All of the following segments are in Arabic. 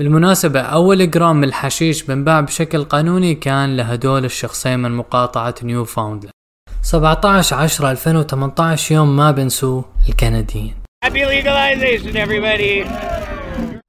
بالمناسبة أول جرام من الحشيش بنباع بشكل قانوني كان لهدول الشخصين من مقاطعة نيو فاوندلاند 17 10 2018 يوم ما بنسوه الكنديين Happy legalization, everybody.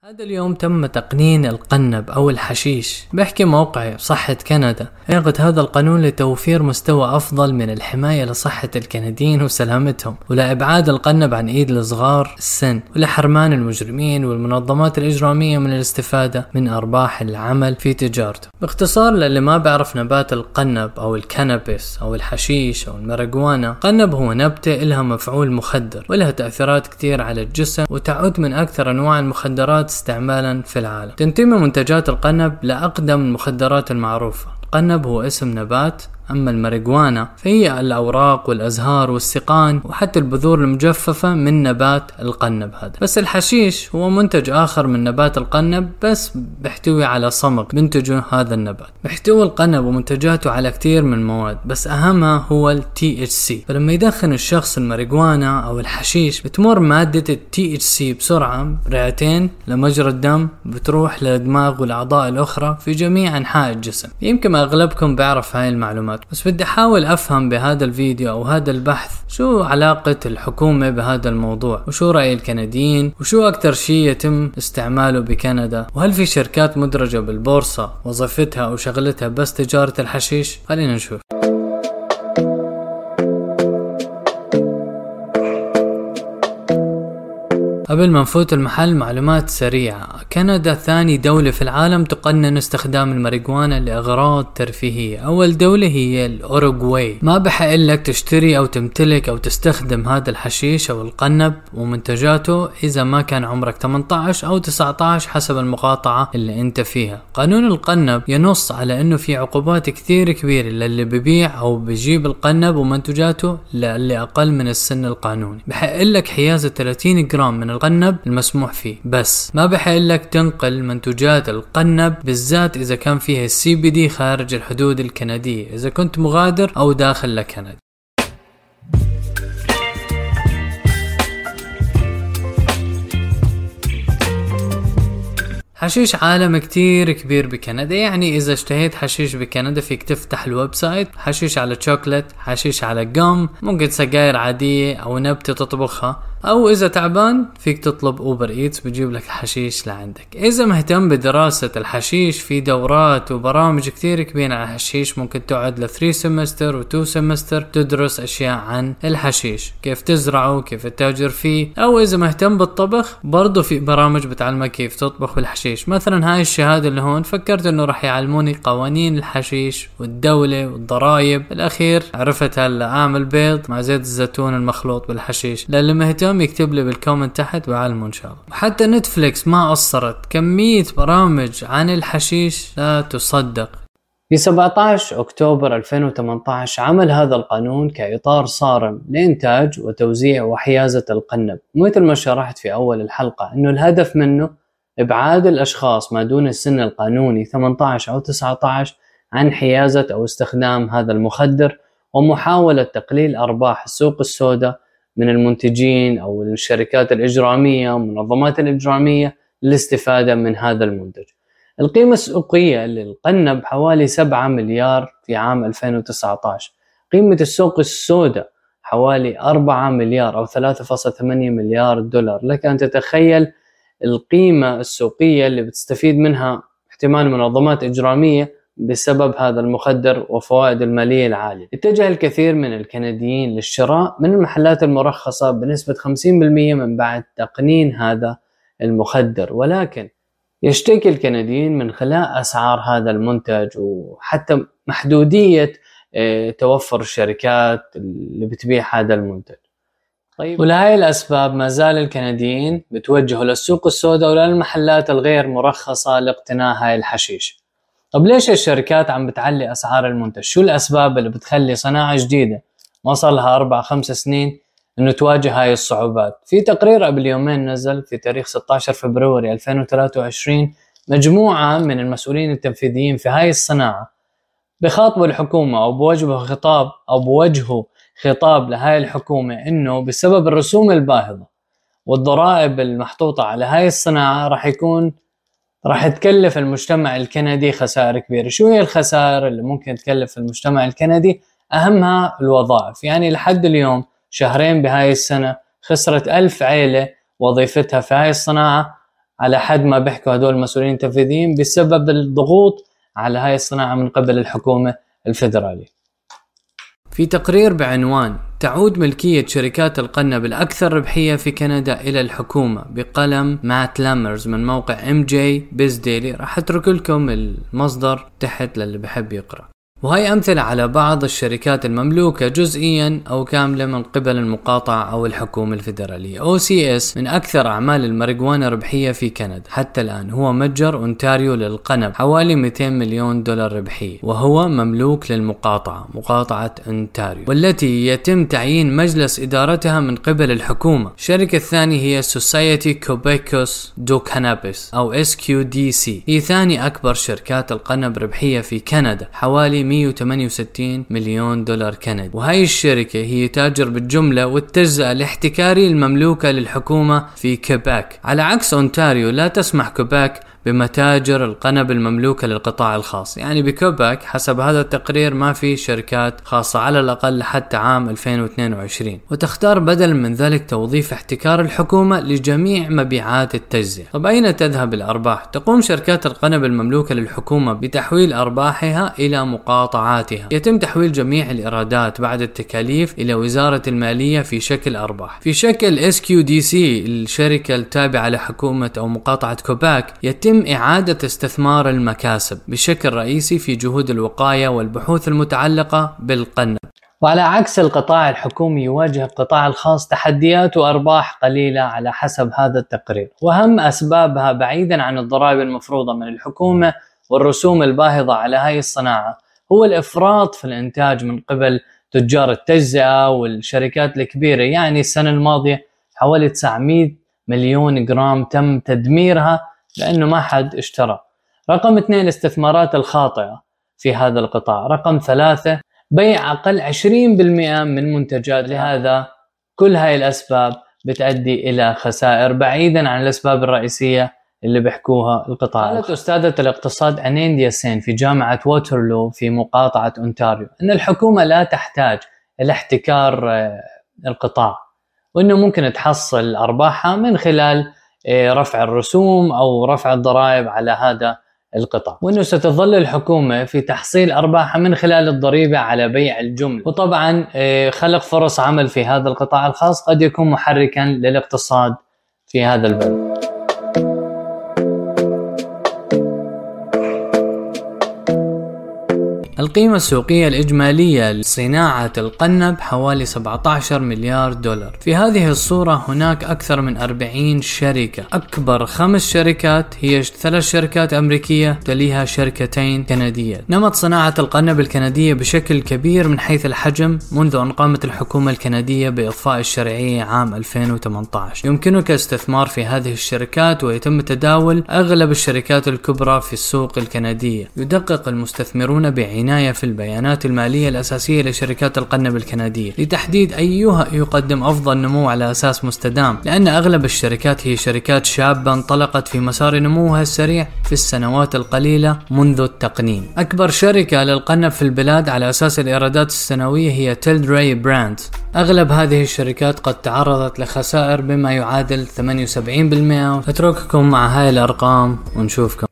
هذا اليوم تم تقنين القنب أو الحشيش. بحكي موقع صحة كندا. يعقد هذا القانون لتوفير مستوى أفضل من الحماية لصحة الكنديين وسلامتهم ولإبعاد القنب عن إيد الصغار السن ولحرمان المجرمين والمنظمات الإجرامية من الاستفادة من أرباح العمل في تجارته. باختصار للي ما بيعرف نبات القنب أو ال cannabis أو الحشيش أو الماريجوانا قنب هو نبتة إلها مفعول مخدر ولها تأثيرات كتير على الجسم وتعد من أكثر أنواع المخدرات استعمالا في العالم. تنتمي منتجات القنب لأقدم المخدرات المعروفة. القنب هو اسم نبات أما الماريجوانا فهي الأوراق والأزهار والسقان وحتى البذور المجففة من نبات القنب هذا. بس الحشيش هو منتج آخر من نبات القنب بس بيحتوي على صمغ بنتجه هذا النبات. بيحتوي القنب ومنتجاته على كثير من المواد بس أهمها هو ال THC فلما يدخن الشخص الماريجوانا أو الحشيش بتمر مادة ال THC بسرعة رئتين لمجرى الدم بتروح للدماغ والأعضاء الأخرى في جميع أنحاء الجسم. يمكن أغلبكم بيعرف هاي المعلومات. بس بدي أحاول أفهم بهذا الفيديو أو هذا البحث شو علاقة الحكومة بهذا الموضوع وشو رأي الكنديين وشو أكثر شيء يتم استعماله بكندا وهل في شركات مدرجة بالبورصة وظيفتها أو شغلتها بس تجارة الحشيش؟ خلينا نشوف. قبل ما نفوت المحل معلومات سريعة. كندا ثاني دولة في العالم تقنن استخدام الماريجوانا لأغراض ترفيهية. أول دولة هي الأوروغواي. ما بحق لك تشتري أو تمتلك أو تستخدم هذا الحشيش أو القنب ومنتجاته إذا ما كان عمرك 18 أو 19 حسب المقاطعة اللي أنت فيها. قانون القنب ينص على أنه في عقوبات كثير كبيرة للي ببيع أو بجيب القنب ومنتجاته للي أقل من السن القانوني. بحق لك حيازة 30 جرام من القنب المسموح فيه. بس ما بحق لك تنقل منتجات القنب بالذات إذا كان فيها السي بي دي خارج الحدود الكندية إذا كنت مغادر أو داخل لكندا حشيش عالم كتير كبير بكندا يعني إذا اشتهيت حشيش بكندا فيك تفتح ال website حشيش على شوكلت حشيش على gum ممكن سجاير عادية أو نبتة تطبخها. أو إذا تعبان فيك تطلب Uber Eats بجيب لك حشيش لعندك. إذا مهتم بدراسة الحشيش في دورات وبرامج كتير كبيرة على الحشيش ممكن تقعد ل 3 semester و 2 semester تدرس أشياء عن الحشيش كيف تزرعه كيف تتاجر فيه. أو إذا مهتم بالطبخ برضو في برامج بتعلمك كيف تطبخ بالحشيش. مثلا هاي الشهادة اللي هون فكرت إنه راح يعلموني قوانين الحشيش والدولة والضرائب. بالاخير عرفت هلا اعمل بيض مع زيت الزيتون المخلوط بالحشيش. للي مهتم يكتب لي بال comment تحت بعلمه إن شاء الله. وحتى Netflix ما قصرت. كمية برامج عن الحشيش لا تصدق. في 17 أكتوبر 2018 عمل هذا القانون كإطار صارم لإنتاج وتوزيع وحيازة القنب. مثل ما شرحت في أول الحلقة أنه الهدف منه إبعاد الأشخاص ما دون السن القانوني 18 أو 19 عن حيازة أو استخدام هذا المخدر ومحاولة تقليل أرباح السوق السوداء من المنتجين أو الشركات الإجرامية والمنظمات الإجرامية للاستفاده من هذا المنتج. القيمة السوقية للقنب حوالي 7 مليار في عام 2019. قيمة السوق السوداء حوالي 4 مليار أو 3.8 مليار دولار، لك أن تتخيل القيمة السوقية اللي بتستفيد منها احتمال منظمات إجرامية بسبب هذا المخدر وفوائد المالية العالية. اتجه الكثير من الكنديين للشراء من المحلات المرخصة بنسبة 50% من بعد تقنين هذا المخدر. ولكن يشتكي الكنديين من خلاء أسعار هذا المنتج وحتى محدودية آه، توفر الشركات اللي بتبيع هذا المنتج. طيب. ولهي الأسباب ما زال الكنديين بتوجهوا للسوق السوداء وللمحلات الغير مرخصة لاقتناء هاي الحشيش. طب ليش الشركات عم بتعلي أسعار المنتج؟ شو الأسباب اللي بتخلي صناعة جديدة ما صار لها أربع خمس سنين إنه تواجه هاي الصعوبات؟ في تقرير قبل يومين نزل في تاريخ 16 فبراير 2023 مجموعة من المسؤولين التنفيذيين في هاي الصناعة بخاطبوا الحكومة أو بوجهوا خطاب أو بوجهوا خطاب لهاي الحكومة إنه بسبب الرسوم الباهظة والضرائب المحطوطة على هاي الصناعة راح يكون راح تكلف المجتمع الكندي خسائر كبيرة. شو هي الخسائر اللي ممكن تكلف المجتمع الكندي؟ أهمها الوظائف. يعني لحد اليوم شهرين بهاي السنة خسرت ألف عيلة وظيفتها في هاي الصناعة على حد ما بيحكوا هدول المسؤولين التنفيذيين بسبب الضغوط على هاي الصناعة من قبل الحكومة الفيدرالية. في تقرير بعنوان تعود ملكية شركات القنب الأكثر ربحية في كندا إلى الحكومة بقلم مات لامرز من موقع MJBiz Daily راح أترك لكم المصدر تحت للي بحب يقرأ. وهي أمثلة على بعض الشركات المملوكة جزئيا أو كاملة من قبل المقاطعة أو الحكومة الفيدرالية. OCS من أكثر أعمال الماريجوانا ربحية في كندا. حتى الآن هو متجر أونتاريو للقنب حوالي 200 مليون دولار ربحية وهو مملوك للمقاطعة مقاطعة أونتاريو والتي يتم تعيين مجلس إدارتها من قبل الحكومة. الشركة الثانية هي Société québécoise du cannabis أو SQDC هي ثاني أكبر شركات القنب ربحية في كندا حوالي 168 مليون دولار كندي. وهي الشركة هي تاجر بالجملة والتجزئة الاحتكاري المملوكة للحكومة في كيباك. على عكس أونتاريو لا تسمح كيباك بمتاجر القنب المملوكة للقطاع الخاص. يعني بكوباك حسب هذا التقرير ما في شركات خاصة على الأقل حتى عام 2022 وتختار بدلا من ذلك توظيف احتكار الحكومة لجميع مبيعات التجزئة. طب أين تذهب الأرباح؟ تقوم شركات القنب المملوكة للحكومة بتحويل أرباحها إلى مقاطعاتها. يتم تحويل جميع الإيرادات بعد التكاليف إلى وزارة المالية في شكل أرباح. في شكل SQDC الشركة التابعة لحكومة أو مقاطعة كوباك يتم يتم إعادة استثمار المكاسب بشكل رئيسي في جهود الوقاية والبحوث المتعلقة بالقنب. وعلى عكس القطاع الحكومي يواجه القطاع الخاص تحديات وأرباح قليلة على حسب هذا التقرير. وأهم أسبابها بعيدا عن الضرائب المفروضة من الحكومة والرسوم الباهظة على هاي الصناعة. هو الإفراط في الإنتاج من قبل تجار التجزئة والشركات الكبيرة يعني السنة الماضية حوالي 900 مليون جرام تم تدميرها لأنه ما حد اشترى. رقم اثنين الاستثمارات الخاطئة في هذا القطاع. رقم ثلاثة بيع أقل 20% من منتجات. لهذا كل هاي الأسباب بتؤدي إلى خسائر بعيدا عن الأسباب الرئيسية اللي بيحكوها القطاع. قالت أستاذة الاقتصاد أنين سين في جامعة ووترلو في مقاطعة أونتاريو أن الحكومة لا تحتاج إلى احتكار آه، القطاع وأنه ممكن تحصل أرباحها من خلال رفع الرسوم أو رفع الضرائب على هذا القطاع. وإنه ستظل الحكومة في تحصيل أرباحها من خلال الضريبة على بيع الجملة. وطبعا إيه، خلق فرص عمل في هذا القطاع الخاص قد يكون محركا للاقتصاد في هذا البلد. القيمة السوقية الإجمالية لصناعة القنب حوالي 17 مليار دولار. في هذه الصورة هناك أكثر من 40 شركة. أكبر خمس شركات هي ثلاث شركات أمريكية تليها شركتين كندية. نمط صناعة القنب الكندية بشكل كبير من حيث الحجم منذ أن قامت الحكومة الكندية بإضفاء الشرعية عام 2018 يمكنك استثمار في هذه الشركات ويتم تداول أغلب الشركات الكبرى في السوق الكندية. يدقق المستثمرون بعناية العناية في البيانات المالية الأساسية لشركات القنب الكندية لتحديد أيها يقدم أفضل نمو على أساس مستدام لأن أغلب الشركات هي شركات شابة انطلقت في مسار نموها السريع في السنوات القليلة منذ التقنين. أكبر شركة للقنب في البلاد على أساس الإيرادات السنوية هي Tilray Brands أغلب هذه الشركات قد تعرضت لخسائر بما يعادل 78% أترككم مع هاي الأرقام ونشوفكم.